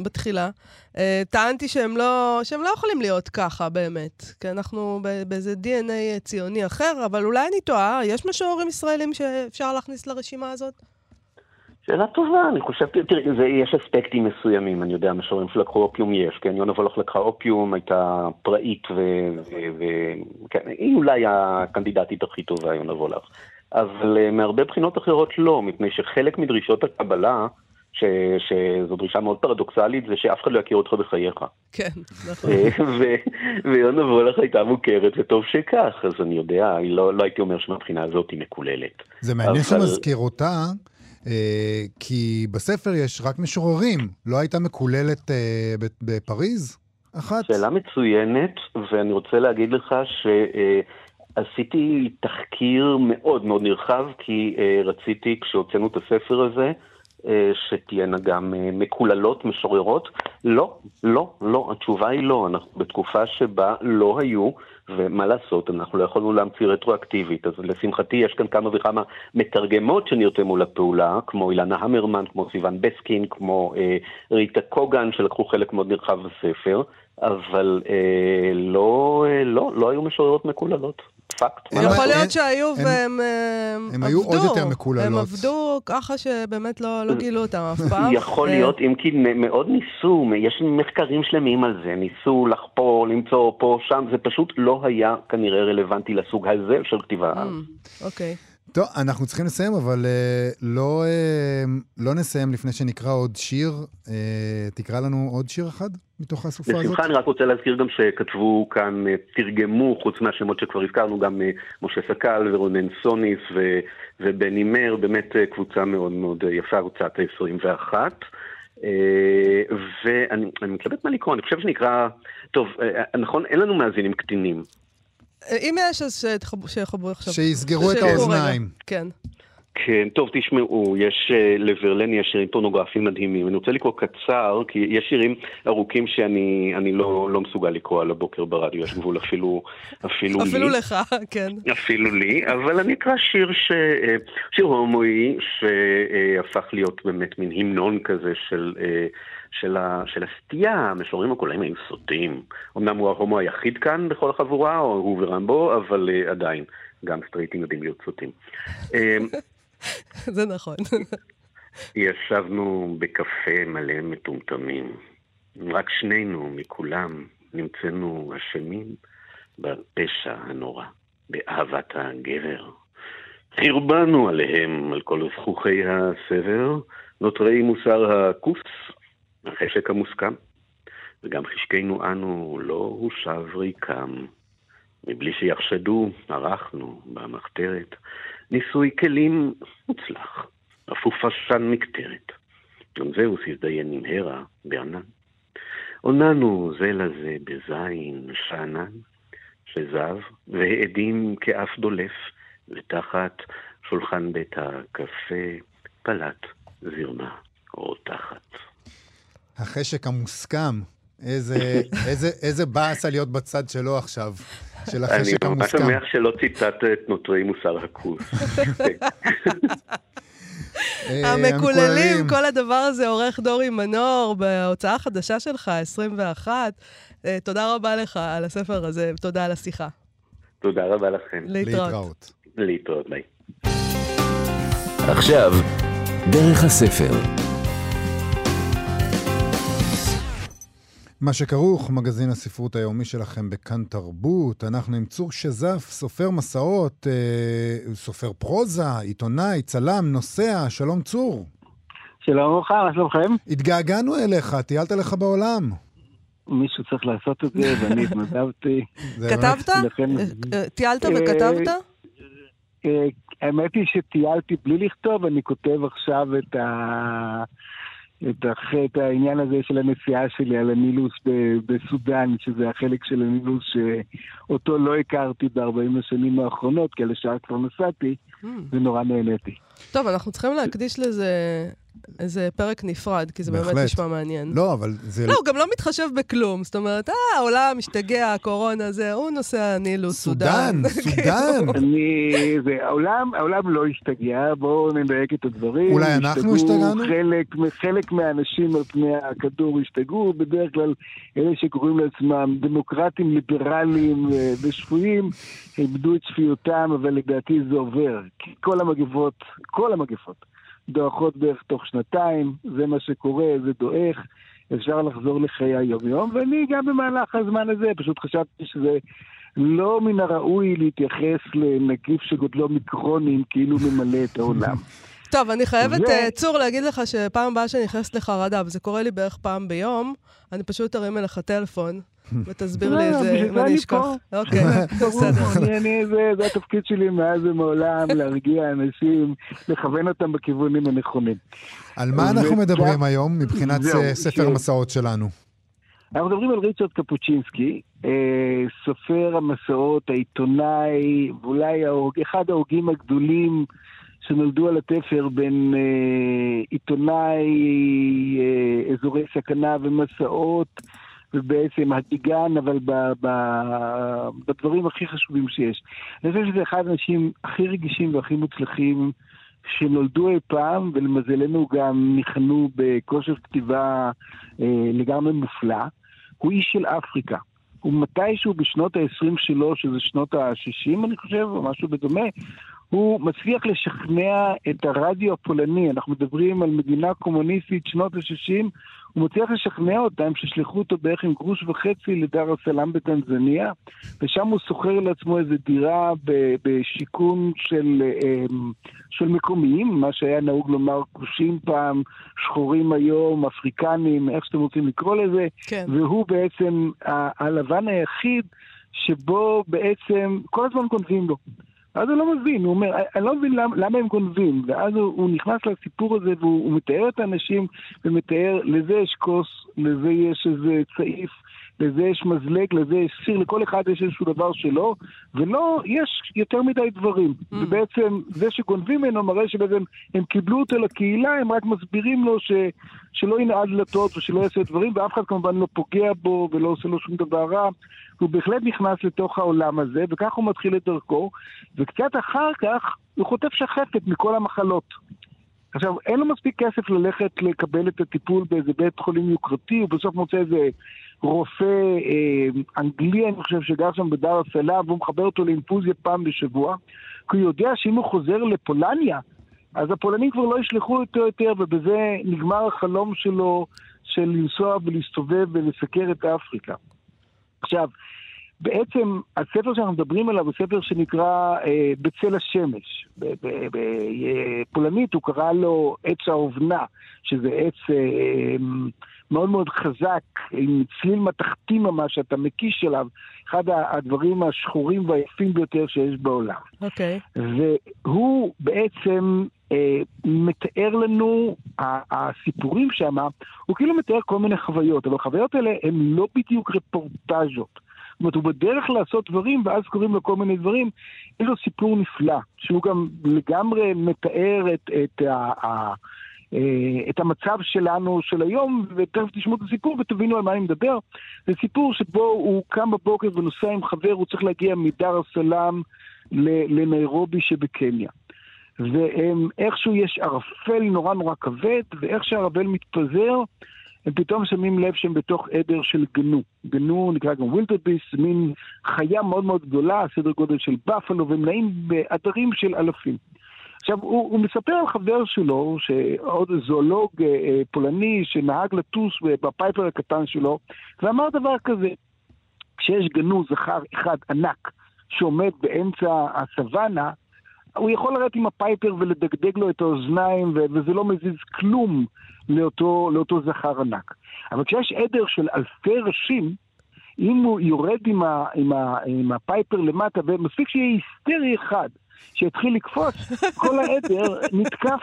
Speaker 2: בתחילה. אה, טענתי שהם לא, שהם לא יכולים להיות ככה באמת, כי אנחנו באיזה DNA ציוני אחר, אבל אולי אני טועה, יש משוררים ישראלים שאפשר להכניס לרשימה הזאת?
Speaker 4: שאלה טובה, אני חושב, תראי, יש אספקטים מסוימים, אני יודע, משוררים שלקחו אופיום יש, כן, יונה וולך לקחה אופיום, הייתה פראית, וכן, היא אולי הקנדידטית הכי טובה, יונה וולך. אבל uh, מהרבה בחינות אחרות לא, מפני שחלק מדרישות הקבלה, ש, שזו דרישה מאוד פרדוקסלית, זה שאף אחד לא יכיר אותך בחייך.
Speaker 2: כן, נכון.
Speaker 4: ויונה וולך הייתה מוכרת, וטוב שכך, אז אני יודע, לא, לא הייתי אומר שמבחינה הזאת היא מקוללת.
Speaker 3: זה מעניין אבל... שמזכיר אותה. אה, כי בספר יש רק משוררים, לא הייתה מקוללת אה, בפריז? אחת?
Speaker 4: שאלה מצוינת, ואני רוצה להגיד לך ש... אה, תחקיר מאוד מאוד נרחב, כי רציתי, כשהוצאנו את הספר הזה, שתהיינה גם uh, מקוללות, משוררות. לא, לא, לא, התשובה היא לא. אנחנו בתקופה שבה לא היו, ומה לעשות, אנחנו לא יכולנו להמציא רטרואקטיבית. אז לשמחתי יש כאן כמה וכמה מתרגמות שנרתמו לפעולה, כמו אילנה המרמן, כמו סיוון בסקין, כמו uh, ריטה קוגן, שלקחו חלק מאוד נרחב בספר. אבל אה, לא, אה, לא, לא היו משוררות מקוללות. פאקט.
Speaker 2: יכול להיות שהיו והם
Speaker 3: עבדו. הם היו עוד יותר מקוללות.
Speaker 2: הם עבדו ככה שבאמת לא, לא גילו אותם אף פעם.
Speaker 4: יכול להיות, אם כי מאוד ניסו, יש מחקרים שלמים על זה, ניסו לחפור, למצוא פה, שם, זה פשוט לא היה כנראה רלוונטי לסוג הזה של כתיבה.
Speaker 2: Mm, אוקיי.
Speaker 3: טוב, אנחנו צריכים לסיים, אבל uh, לא, uh, לא נסיים לפני שנקרא עוד שיר. Uh, תקרא לנו עוד שיר אחד מתוך הסופה הזאת.
Speaker 4: בשמחה, אני רק רוצה להזכיר גם שכתבו כאן, תרגמו, חוץ מהשמות שכבר הזכרנו, גם משה סקל ורונן סוניס ו, ובני מר, באמת קבוצה מאוד מאוד יפה, קבוצת ה-21. Uh, ואני מתלבט מה לקרוא, אני חושב שנקרא, טוב, נכון, אין לנו מאזינים קטינים.
Speaker 2: אם יש, אז שיחברו עכשיו.
Speaker 3: שיסגרו את האוזניים.
Speaker 2: כן.
Speaker 4: כן, טוב, תשמעו, יש, uh, לברלן יש שירים פורנוגרפיים מדהימים. אני רוצה לקרוא קצר, כי יש שירים ארוכים שאני לא, לא מסוגל לקרוא על הבוקר ברדיו, יש גבול אפילו, אפילו לי.
Speaker 2: אפילו לך, כן.
Speaker 4: אפילו לי, אבל אני אקרא שיר, ש, אה, שיר הומואי שהפך להיות באמת מין המנון כזה של... Uh, של, ה, של הסטייה, המשוררים הקולעים היו סוטים. אמנם הוא ההומו היחיד כאן בכל החבורה, או הוא ורמבו, אבל uh, עדיין, גם סטרייטים יודעים להיות סוטים.
Speaker 2: זה נכון.
Speaker 4: ישבנו בקפה מלא מטומטמים. רק שנינו מכולם נמצאנו אשמים בפשע הנורא, באהבת הגבר. חרבנו עליהם, על כל זכוכי הסבר, נותרי מוסר הכוס החשק המוסכם, וגם חשקנו אנו לא הושב ריקם. מבלי שיחשדו, ערכנו במחתרת ניסוי כלים מוצלח, אפופשן מקטרת. גם זהו סזדיין עם הרה בענן. עוננו זה לזה בזין שאנן, שזב, והעדים כאף דולף, ותחת שולחן בית הקפה פלט זרמה רותחת.
Speaker 3: החשק המוסכם. איזה, איזה, איזה באסה להיות בצד שלו עכשיו, של החשק המוסכם.
Speaker 4: אני ממש שמח שלא ציטטת את נוטרי מוסר הכוס.
Speaker 3: אה,
Speaker 2: המקוללים, כל הדבר הזה עורך דורי מנור בהוצאה החדשה שלך, 21. אה, תודה רבה לך על הספר הזה, תודה על השיחה.
Speaker 4: תודה רבה לכם.
Speaker 2: להתראות.
Speaker 4: להתראות, ביי.
Speaker 5: עכשיו, דרך הספר.
Speaker 3: מה שכרוך, מגזין הספרות היומי שלכם בכאן תרבות. אנחנו עם צור שזף, סופר מסעות, אה, סופר פרוזה, עיתונאי, צלם, נוסע. שלום צור.
Speaker 6: שלום וברכה, מה שלומכם?
Speaker 3: התגעגענו אליך, טיילת לך בעולם.
Speaker 6: מישהו צריך לעשות את זה, ואני התנדבתי.
Speaker 2: כתבת? אה, אה, טיילת וכתבת?
Speaker 6: אה, האמת היא שטיילתי בלי לכתוב, אני כותב עכשיו את ה... את, הח... את העניין הזה של הנסיעה שלי על הנילוס ב... בסודאן, שזה החלק של הנילוס שאותו לא הכרתי ב-40 השנים האחרונות, כי על השאר כבר נסעתי. ונורא נהניתי.
Speaker 2: טוב, אנחנו צריכים להקדיש לזה איזה פרק נפרד, כי זה באמת
Speaker 3: בהחלט.
Speaker 2: נשמע מעניין.
Speaker 3: לא, אבל זה...
Speaker 2: לא, הוא גם לא מתחשב בכלום. זאת אומרת, אה, העולם משתגע, הקורונה זה, הוא נוסע נילוס, סודן.
Speaker 3: סודן, סודן.
Speaker 6: אני... זה, העולם, העולם לא השתגע, בואו נדייק את הדברים.
Speaker 3: אולי אנחנו השתגענו?
Speaker 6: חלק, חלק מהאנשים על פני הכדור השתגעו, בדרך כלל אלה שקוראים לעצמם דמוקרטים, ליברליים אה, ושפויים, איבדו את שפיותם, אבל לדעתי זה עובר. כי כל המגפות, כל המגפות, דועכות בערך תוך שנתיים, זה מה שקורה, זה דועך. אפשר לחזור לחיי היום-יום, ואני גם במהלך הזמן הזה פשוט חשבתי שזה לא מן הראוי להתייחס לנגיף שגודלו מיקרונים כאילו ממלא את העולם.
Speaker 2: טוב, אני חייבת,
Speaker 6: ו-
Speaker 2: אה, צור, להגיד לך שפעם הבאה שאני נכנסת לחרדה, וזה קורה לי בערך פעם ביום, אני פשוט ארים אליך טלפון, ותסביר לי את
Speaker 6: לא,
Speaker 2: זה,
Speaker 6: בשביל
Speaker 2: אם
Speaker 6: זה
Speaker 2: אני אשכח.
Speaker 6: פה.
Speaker 2: אוקיי, בסדר.
Speaker 6: אני, זה, זה התפקיד שלי מאז ומעולם, להרגיע אנשים, לכוון אותם בכיוונים הנכונים.
Speaker 3: על מה אנחנו מדברים היום מבחינת אה, ספר המסעות שלנו?
Speaker 6: אנחנו מדברים על ריצ'רד קפוצ'ינסקי, אה, סופר המסעות, העיתונאי, ואולי אחד ההוגים הגדולים שנולדו על התפר בין אה, עיתונאי אה, אזורי סכנה ומסעות, ובעצם הגיגן, אבל ב, ב, בדברים הכי חשובים שיש. אני חושב שזה אחד האנשים הכי רגישים והכי מוצלחים שנולדו אי פעם, ולמזלנו גם ניחנו בכושר כתיבה אה, לגמרי מופלא. הוא איש של אפריקה. הוא מתישהו בשנות ה-20 שלו, שזה שנות ה-60 אני חושב, או משהו בדומה, הוא מצליח לשכנע את הרדיו הפולני, אנחנו מדברים על מדינה קומוניסטית שנות ה-60, הוא מצליח לשכנע אותם שישלחו אותו בערך עם גרוש וחצי לדר הסלאם בטנזניה, ושם הוא שוכר לעצמו איזו דירה בשיכון של, אמ, של מקומיים, מה שהיה נהוג לומר כושים פעם, שחורים היום, אפריקנים, איך שאתם רוצים לקרוא לזה,
Speaker 2: כן.
Speaker 6: והוא בעצם ה- הלבן היחיד שבו בעצם כל הזמן גונבים לו. אז הוא לא מבין, הוא אומר, אני לא מבין למה, למה הם גונבים. ואז הוא, הוא נכנס לסיפור הזה והוא הוא מתאר את האנשים ומתאר, לזה יש כוס, לזה יש איזה צעיף, לזה יש מזלג, לזה יש סיר, לכל אחד יש איזשהו דבר שלו, ולא, יש יותר מדי דברים.
Speaker 2: Mm.
Speaker 6: ובעצם זה שגונבים ממנו מראה שבעצם הם קיבלו אותו לקהילה, הם רק מסבירים לו ש, שלא ינעד דלתות ושלא יעשה דברים, ואף אחד כמובן לא פוגע בו ולא עושה לו שום דבר רע. הוא בהחלט נכנס לתוך העולם הזה, וכך הוא מתחיל את דרכו, וקצת אחר כך הוא חוטף שחפת מכל המחלות. עכשיו, אין לו מספיק כסף ללכת לקבל את הטיפול באיזה בית חולים יוקרתי, הוא בסוף מוצא איזה רופא אה, אנגלי, אני חושב, שגר שם בדר הסלאם, והוא מחבר אותו לאינפוזיה פעם בשבוע, כי הוא יודע שאם הוא חוזר לפולניה, אז הפולנים כבר לא ישלחו אותו יותר, ובזה נגמר החלום שלו של לנסוע ולהסתובב ולסקר את אפריקה. עכשיו, בעצם הספר שאנחנו מדברים עליו הוא ספר שנקרא אה, בצל השמש. בפולנית הוא קרא לו עץ האובנה, שזה עץ אה, מאוד מאוד חזק, עם צליל מתכתי ממש, אתה מקיש עליו, אחד הדברים השחורים והיפים ביותר שיש בעולם.
Speaker 2: אוקיי.
Speaker 6: והוא בעצם אה, מתאר לנו, הסיפורים שם, הוא כאילו מתאר כל מיני חוויות, אבל החוויות האלה הן לא בדיוק רפורטאז'ות. זאת אומרת, הוא בדרך לעשות דברים, ואז קוראים לו כל מיני דברים. יש לו סיפור נפלא, שהוא גם לגמרי מתאר את, את, ה, את המצב שלנו של היום, ותכף תשמעו את הסיפור ותבינו על מה אני מדבר. זה סיפור שבו הוא קם בבוקר ונוסע עם חבר, הוא צריך להגיע מדר הסלאם לניירובי שבקניה. ואיכשהו יש ערפל נורא נורא כבד, ואיך שהערפל מתפזר, הם פתאום שמים לב שהם בתוך עדר של גנו. גנו נקרא גם wildebeest, מין חיה מאוד מאוד גדולה, סדר גודל של בפלו, והם נעים בעדרים של אלפים. עכשיו, הוא, הוא מספר על חבר שלו, שעוד זואולוג אה, אה, פולני שנהג לטוס ב Piper הקטן שלו, ואמר דבר כזה, כשיש גנו זכר אחד ענק שעומד באמצע הסוואנה, הוא יכול לרדת עם הפייפר ולדגדג לו את האוזניים, וזה לא מזיז כלום לאותו, לאותו זכר ענק. אבל כשיש עדר של אלפי ראשים, אם הוא יורד עם, ה, עם, ה, עם הפייפר למטה, ומספיק שיהיה היסטרי אחד, שהתחיל לקפוץ, כל העדר נתקף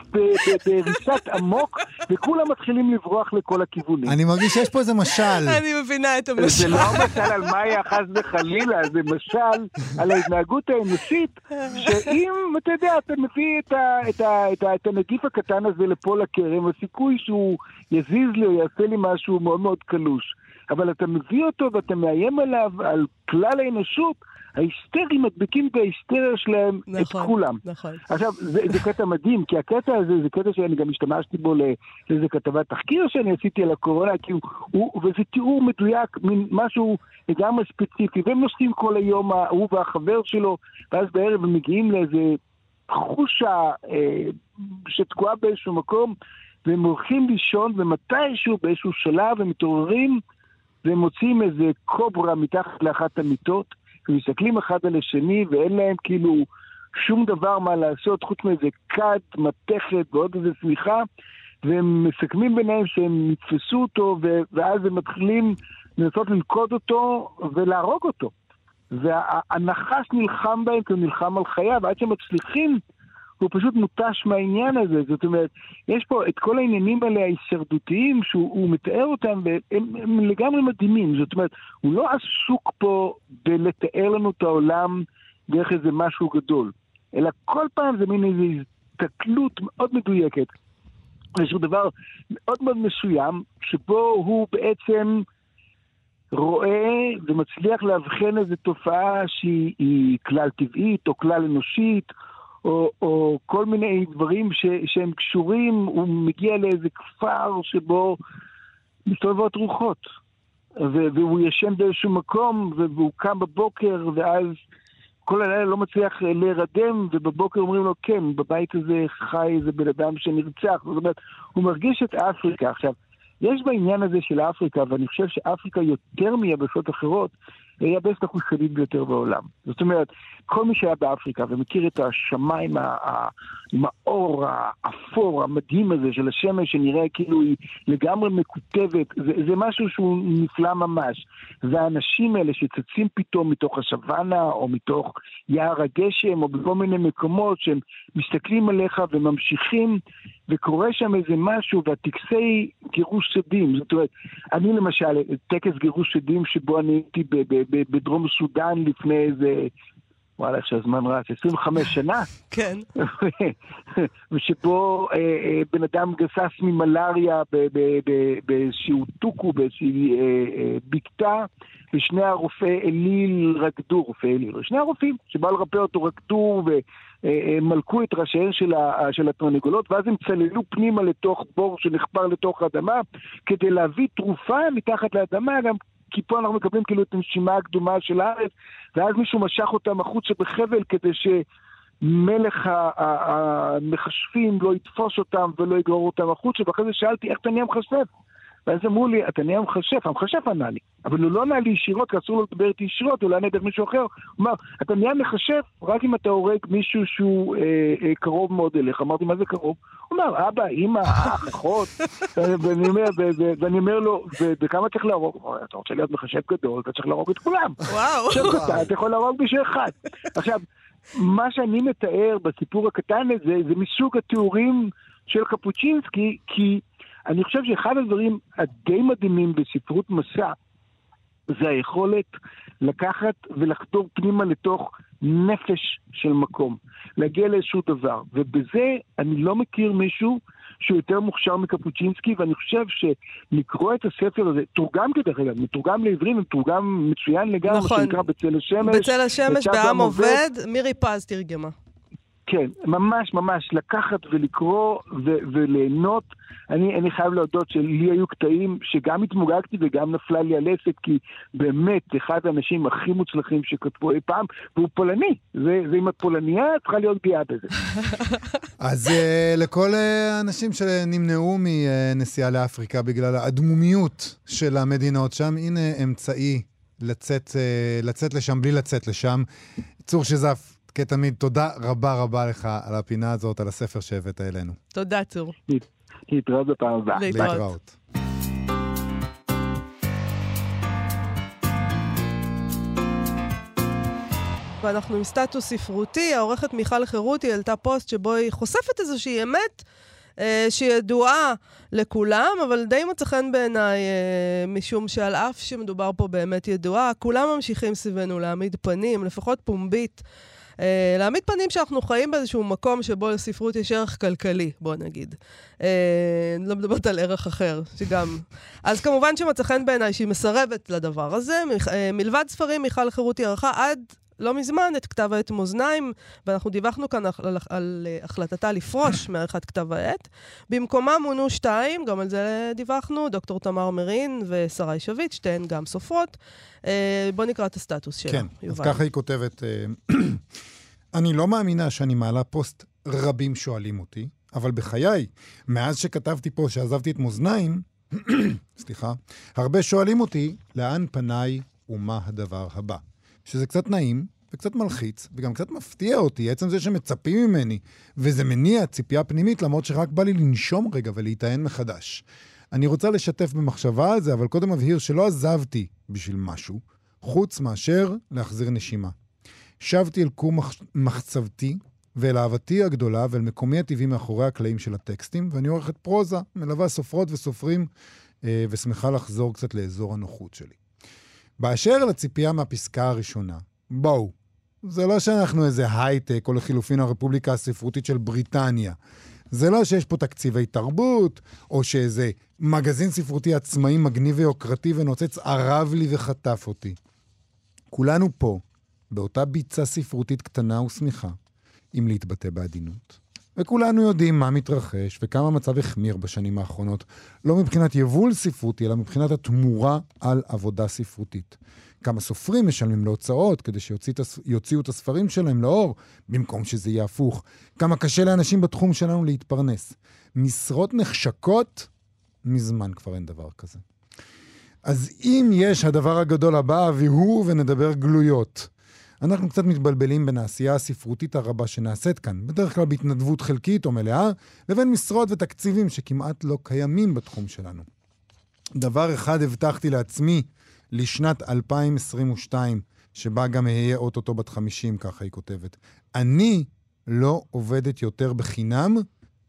Speaker 6: בריסת עמוק, וכולם מתחילים לברוח לכל הכיוונים.
Speaker 3: אני מרגיש שיש פה איזה משל.
Speaker 2: אני מבינה את המשל.
Speaker 6: זה לא משל על מאיה חס וחלילה, זה משל על ההתנהגות האנושית, שאם, אתה יודע, אתה מביא את, ה, את, ה, את, ה, את הנגיף הקטן הזה לפה לכרם, הסיכוי שהוא יזיז לי או יעשה לי משהו מאוד מאוד קלוש. אבל אתה מביא אותו ואתה מאיים עליו, על כלל האנושות, ההיסטרים מדביקים את ההיסטריה שלהם נכון, את כולם.
Speaker 2: נכון.
Speaker 6: עכשיו, זה, זה קטע מדהים, כי הקטע הזה זה קטע שאני גם השתמשתי בו לאיזה כתבת תחקיר שאני עשיתי על הקורונה, כי הוא, הוא, וזה תיאור מדויק, מין משהו לגמרי ספציפי, והם נוסעים כל היום, הוא והחבר שלו, ואז בערב הם מגיעים לאיזה חושה אה, שתקועה באיזשהו מקום, והם הולכים לישון, ומתישהו באיזשהו שלב הם מתעוררים, והם מוצאים איזה קוברה מתחת לאחת המיטות, ומסתכלים אחד על השני ואין להם כאילו שום דבר מה לעשות חוץ מאיזה כת, מתכת ועוד איזה שמיכה, והם מסכמים ביניהם שהם יתפסו אותו ואז הם מתחילים לנסות ללכוד אותו ולהרוג אותו. והנחש נלחם בהם כי הוא נלחם על חייו, עד שהם מצליחים הוא פשוט מותש מהעניין הזה. זאת אומרת, יש פה את כל העניינים האלה ההישרדותיים שהוא מתאר אותם, והם הם לגמרי מדהימים. זאת אומרת, הוא לא עסוק פה בלתאר לנו את העולם דרך איזה משהו גדול, אלא כל פעם זה מין איזו הסתכלות מאוד מדויקת. איזשהו דבר מאוד מאוד מסוים, שבו הוא בעצם רואה ומצליח לאבחן איזו תופעה שהיא כלל טבעית או כלל אנושית, או, או כל מיני דברים ש, שהם קשורים, הוא מגיע לאיזה כפר שבו מסתובבות רוחות. והוא ישן באיזשהו מקום, והוא קם בבוקר, ואז כל הלילה לא מצליח להירדם, ובבוקר אומרים לו, כן, בבית הזה חי איזה בן אדם שנרצח. זאת אומרת, הוא מרגיש את אפריקה. עכשיו, יש בעניין הזה של אפריקה, ואני חושב שאפריקה יותר מיבשות אחרות, היא היבשת החושנית ביותר בעולם. זאת אומרת, כל מי שהיה באפריקה ומכיר את השמיים עם האור האפור המדהים הזה של השמש שנראה כאילו היא לגמרי מקוטבת, זה, זה משהו שהוא נפלא ממש. והאנשים האלה שצצים פתאום מתוך השוואנה או מתוך יער הגשם או בכל מיני מקומות שהם מסתכלים עליך וממשיכים וקורה שם איזה משהו, והטקסי גירוש שדים, זאת אומרת, אני למשל, טקס גירוש שדים שבו אני הייתי בדרום סודאן לפני איזה וואלה, איך שהזמן רץ, 25 שנה.
Speaker 2: כן.
Speaker 6: ושבו אה, אה, בן אדם גסס ממלאריה באיזשהו טוקו, באיזושהי אה, אה, בקתה, ושני הרופאי אליל רקדו, רופאי אליל, שני הרופאים שבאו לרפא אותו רקדו ומלכו אה, אה, את ראשיהן של, של התרנגולות, ואז הם צללו פנימה לתוך בור שנחפר לתוך האדמה, כדי להביא תרופה מתחת לאדמה, גם כי פה אנחנו מקבלים כאילו את הנשימה הקדומה של הארץ, ואז מישהו משך אותם החוצה בחבל כדי שמלך המכשפים לא יתפוס אותם ולא יגרור אותם החוצה, ואחרי זה שאלתי איך אתה נהיה מכשף? ואז אמרו לי, אתה נהיה מכשף, המכשף ענה לי. אבל הוא לא ענה לי ישירות, כי אסור לו לדבר איתי ישירות, הוא לא ענה דרך מישהו אחר. הוא אמר, אתה נהיה מכשף רק אם אתה הורג מישהו שהוא אה, אה, קרוב מאוד אליך. אמרתי, מה זה קרוב? הוא אמר, אבא, אמא, אח, אחות. ואני אומר, ואני אומר לו, וכמה צריך להרוג? אתה רוצה להיות מכשף גדול, אתה צריך להרוג את כולם.
Speaker 2: וואו.
Speaker 6: עכשיו, אתה יכול להרוג מישהו אחד. עכשיו, מה שאני מתאר בסיפור הקטן הזה, זה מסוג התיאורים של קפוצ'ינסקי, כי... אני חושב שאחד הדברים הדי מדהימים בספרות מסע זה היכולת לקחת ולחדור פנימה לתוך נפש של מקום, להגיע לאיזשהו דבר. ובזה אני לא מכיר מישהו שהוא יותר מוכשר מקפוצ'ינסקי, ואני חושב שלקרוא את הספר הזה, תורגם כדרך אגב, מתורגם לעברים, מתורגם מצוין לגמרי,
Speaker 2: נכון.
Speaker 6: שנקרא בצל השמש.
Speaker 2: בצל השמש, בעם עובד, מירי פז תרגמה.
Speaker 6: כן, ממש ממש לקחת ולקרוא ו- וליהנות. אני, אני חייב להודות שלי היו קטעים שגם התמוגגתי וגם נפלה לי הלסת, כי באמת, אחד האנשים הכי מוצלחים שכתבו אי פעם, והוא פולני. זה, זה עם הפולניה, צריכה להיות גאה בזה.
Speaker 3: אז uh, לכל uh, האנשים שנמנעו מנסיעה לאפריקה בגלל האדמומיות של המדינות שם, הנה אמצעי לצאת, uh, לצאת לשם בלי לצאת לשם. צור שזף, כתמיד, תודה רבה רבה לך על הפינה הזאת, על הספר שהבאת אלינו.
Speaker 2: תודה, צור.
Speaker 6: להתראות בפעם הבאה.
Speaker 2: להתראות. ואנחנו עם סטטוס ספרותי, העורכת מיכל חירותי העלתה פוסט שבו היא חושפת איזושהי אמת אה, שידועה לכולם, אבל די מצא חן בעיניי, אה, משום שעל אף שמדובר פה באמת ידועה, כולם ממשיכים סביבנו להעמיד פנים, לפחות פומבית. Uh, להעמיד פנים שאנחנו חיים באיזשהו מקום שבו לספרות יש ערך כלכלי, בוא נגיד. Uh, לא מדברת על ערך אחר, שגם... אז כמובן שמצא חן בעיניי שהיא מסרבת לדבר הזה. uh, מלבד ספרים, מיכל חירותי ערכה עד לא מזמן את כתב העת מאזניים, ואנחנו דיווחנו כאן על, על, על החלטתה לפרוש מעריכת כתב העת. במקומה מונו שתיים, גם על זה דיווחנו, דוקטור תמר מרין ושרי שביט, שתיהן גם סופרות. אה, בואו נקרא את הסטטוס שלה,
Speaker 3: כן,
Speaker 2: יובל.
Speaker 3: אז ככה היא כותבת, אה, אני לא מאמינה שאני מעלה פוסט רבים שואלים אותי, אבל בחיי, מאז שכתבתי פה שעזבתי את מאזניים, סליחה, הרבה שואלים אותי לאן פניי ומה הדבר הבא. שזה קצת נעים וקצת מלחיץ, וגם קצת מפתיע אותי, עצם זה שמצפים ממני, וזה מניע ציפייה פנימית, למרות שרק בא לי לנשום רגע ולהיטען מחדש. אני רוצה לשתף במחשבה על זה, אבל קודם אבהיר שלא עזבתי בשביל משהו, חוץ מאשר להחזיר נשימה. שבתי אל כור מח... מחצבתי ואל אהבתי הגדולה ואל מקומי הטבעי מאחורי הקלעים של הטקסטים, ואני עורכת פרוזה, מלווה סופרות וסופרים, אה, ושמחה לחזור קצת לאזור הנוחות שלי. באשר לציפייה מהפסקה הראשונה, בואו, זה לא שאנחנו איזה הייטק, או לחילופין הרפובליקה הספרותית של בריטניה. זה לא שיש פה תקציבי תרבות, או שאיזה מגזין ספרותי עצמאי מגניב ויוקרתי ונוצץ ערב לי וחטף אותי. כולנו פה, באותה ביצה ספרותית קטנה ושמיכה, אם להתבטא בעדינות. וכולנו יודעים מה מתרחש וכמה המצב החמיר בשנים האחרונות, לא מבחינת יבול ספרותי, אלא מבחינת התמורה על עבודה ספרותית. כמה סופרים משלמים להוצאות כדי שיוציאו את הספרים שלהם לאור, במקום שזה יהיה הפוך. כמה קשה לאנשים בתחום שלנו להתפרנס. משרות נחשקות, מזמן כבר אין דבר כזה. אז אם יש הדבר הגדול הבא, והוא ונדבר גלויות. אנחנו קצת מתבלבלים בין העשייה הספרותית הרבה שנעשית כאן, בדרך כלל בהתנדבות חלקית או מלאה, לבין משרות ותקציבים שכמעט לא קיימים בתחום שלנו. דבר אחד הבטחתי לעצמי לשנת 2022, שבה גם אהיה אוטוטו בת 50, ככה היא כותבת. אני לא עובדת יותר בחינם,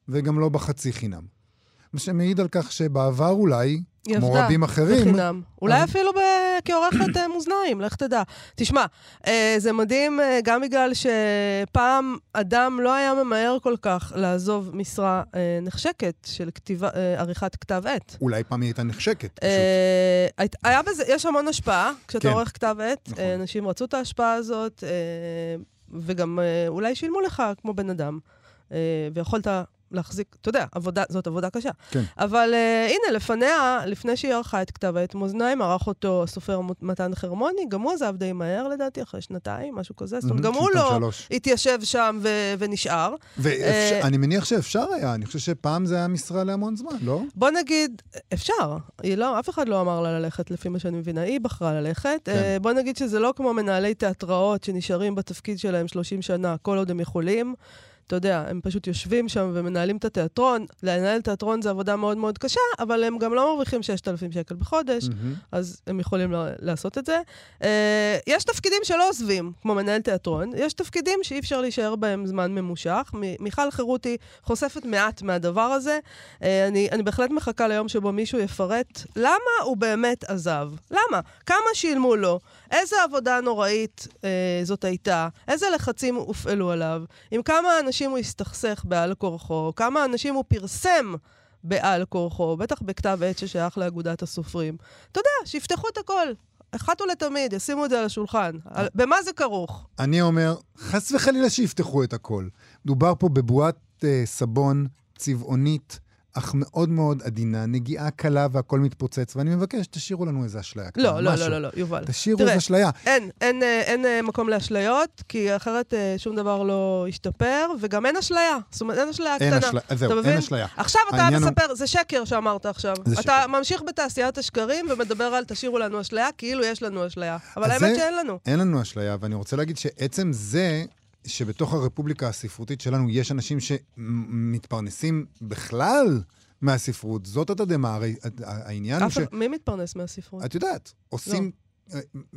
Speaker 3: וגם לא בחצי חינם. מה שמעיד על כך שבעבר אולי,
Speaker 2: היא
Speaker 3: כמו רבים אחרים,
Speaker 2: בחינם. אולי
Speaker 3: אז-
Speaker 2: אפילו ב... כעורכת אה, מאזניים, לך תדע. תשמע, אה, זה מדהים אה, גם בגלל שפעם אדם לא היה ממהר כל כך לעזוב משרה נחשקת של כתיבה, עריכת כתב עת.
Speaker 3: אולי פעם היא הייתה נחשקת, פשוט.
Speaker 2: היה בזה, יש המון השפעה כשאתה
Speaker 3: כן.
Speaker 2: עורך כתב עת.
Speaker 3: נכון.
Speaker 2: אנשים רצו את ההשפעה הזאת, וגם אולי שילמו לך כמו בן אדם. ויכולת להחזיק, אתה יודע, עבודה, זאת עבודה קשה.
Speaker 3: כן.
Speaker 2: אבל uh, הנה, לפניה, לפני שהיא ערכה את כתב העת מאזניים, ערך אותו הסופר מת- מתן חרמוני, גם הוא עזב די מהר לדעתי, אחרי שנתיים, משהו כזה. זאת אומרת, גם הוא לא
Speaker 3: שלוש.
Speaker 2: התיישב שם ו- ונשאר.
Speaker 3: ואני
Speaker 2: אה,
Speaker 3: מניח שאפשר היה, אני חושב שפעם זה היה משרה להמון זמן, לא?
Speaker 2: בוא נגיד, אפשר. היא לא, אף אחד לא אמר לה ללכת, לפי מה שאני מבינה. היא בחרה ללכת.
Speaker 3: כן.
Speaker 2: אה, בוא נגיד שזה לא כמו מנהלי תיאטראות שנשארים בתפקיד שלהם 30 שנה, כל עוד הם יכולים. אתה יודע, הם פשוט יושבים שם ומנהלים את התיאטרון. לנהל תיאטרון זה עבודה מאוד מאוד קשה, אבל הם גם לא מרוויחים 6,000 שקל בחודש,
Speaker 3: מהמם.
Speaker 2: אז הם יכולים לעשות את זה. אה, יש תפקידים שלא עוזבים, כמו מנהל תיאטרון. יש תפקידים שאי אפשר להישאר בהם זמן ממושך. מ- מיכל חירותי חושפת מעט מהדבר הזה. אה, אני, אני בהחלט מחכה ליום שבו מישהו יפרט למה הוא באמת עזב. למה? כמה שילמו לו? איזה עבודה נוראית אה, זאת הייתה? איזה לחצים הופעלו עליו? עם כמה אנשים הוא הסתכסך בעל כורחו? כמה אנשים הוא פרסם? בעל כורחו, בטח בכתב עת ששייך לאגודת הסופרים. אתה יודע, שיפתחו את הכל. אחת ולתמיד, ישימו את זה על השולחן. על- במה זה כרוך?
Speaker 3: אני אומר, חס וחלילה שיפתחו את הכל. מדובר פה בבועת אה, סבון צבעונית, אך מאוד מאוד עדינה, נגיעה קלה והכל מתפוצץ, ואני מבקש, תשאירו לנו איזה אשליה קטנה,
Speaker 2: לא, לא,
Speaker 3: משהו.
Speaker 2: לא, לא, לא, יובל.
Speaker 3: תשאירו איזה אשליה.
Speaker 2: אין, אין, אה, אין אה, מקום לאשליות, כי אחרת אה, שום דבר לא ישתפר, וגם אין אשליה. זאת אומרת, אין אשליה
Speaker 3: אין
Speaker 2: קטנה.
Speaker 3: אשליה,
Speaker 2: אתה
Speaker 3: זהו? אין אשליה.
Speaker 2: עכשיו אתה
Speaker 3: העניין הוא-
Speaker 2: מספר, זה שקר שאמרת עכשיו. אתה ממשיך בתעשיית השקרים ומדבר על תשאירו לנו אשליה, כאילו יש לנו אשליה. אבל האמת שאין לנו.
Speaker 3: אין לנו אשליה, ואני רוצה להגיד שעצם זה שבתוך הרפובליקה הספרותית שלנו יש אנשים שמתפרנסים בכלל מהספרות, זאת התדהמה, הרי העניין הוא ש...
Speaker 2: מי מתפרנס מהספרות?
Speaker 3: את יודעת, עושים...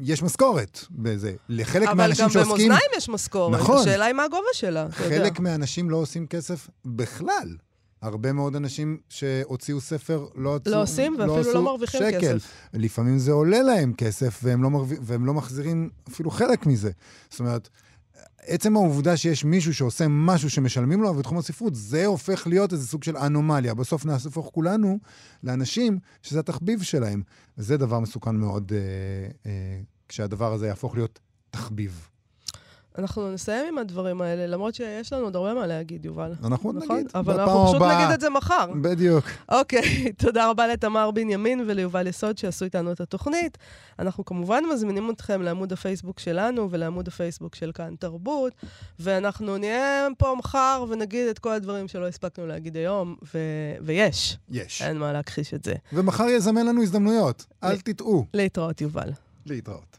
Speaker 3: יש משכורת בזה. לחלק
Speaker 2: אבל
Speaker 3: מהאנשים
Speaker 2: גם
Speaker 3: שעוסקים...
Speaker 2: במאזניים יש משכורת.
Speaker 3: נכון.
Speaker 2: השאלה היא מה הגובה שלה.
Speaker 3: חלק מהאנשים לא עושים כסף בכלל. הרבה מאוד אנשים שהוציאו ספר לא, עצו,
Speaker 2: לא עושים, ואפילו
Speaker 3: עשו
Speaker 2: לא מרוויחים
Speaker 3: שקל.
Speaker 2: כסף.
Speaker 3: לפעמים זה עולה להם כסף, והם לא, מרוויח, והם לא מחזירים אפילו חלק מזה. זאת אומרת, עצם העובדה שיש מישהו שעושה משהו שמשלמים לו בתחום הספרות, זה הופך להיות איזה סוג של אנומליה. בסוף נהפוך כולנו לאנשים שזה התחביב שלהם. וזה דבר מסוכן מאוד, אה, אה, כשהדבר הזה יהפוך להיות תחביב.
Speaker 2: אנחנו נסיים עם הדברים האלה, למרות שיש לנו עוד הרבה מה להגיד, יובל.
Speaker 3: אנחנו עוד
Speaker 2: נכון?
Speaker 3: נגיד.
Speaker 2: אבל אנחנו פשוט
Speaker 3: הבאה.
Speaker 2: נגיד את זה מחר.
Speaker 3: בדיוק.
Speaker 2: אוקיי, תודה רבה לתמר בנימין וליובל יסוד שעשו איתנו את התוכנית. אנחנו כמובן מזמינים אתכם לעמוד הפייסבוק שלנו ולעמוד הפייסבוק של כאן תרבות, ואנחנו נהיה פה מחר ונגיד את כל הדברים שלא הספקנו להגיד היום, ו- ויש,
Speaker 3: יש.
Speaker 2: אין מה להכחיש את זה.
Speaker 3: ומחר יזמן לנו הזדמנויות, אל תטעו.
Speaker 2: להתראות, יובל.
Speaker 3: להתראות.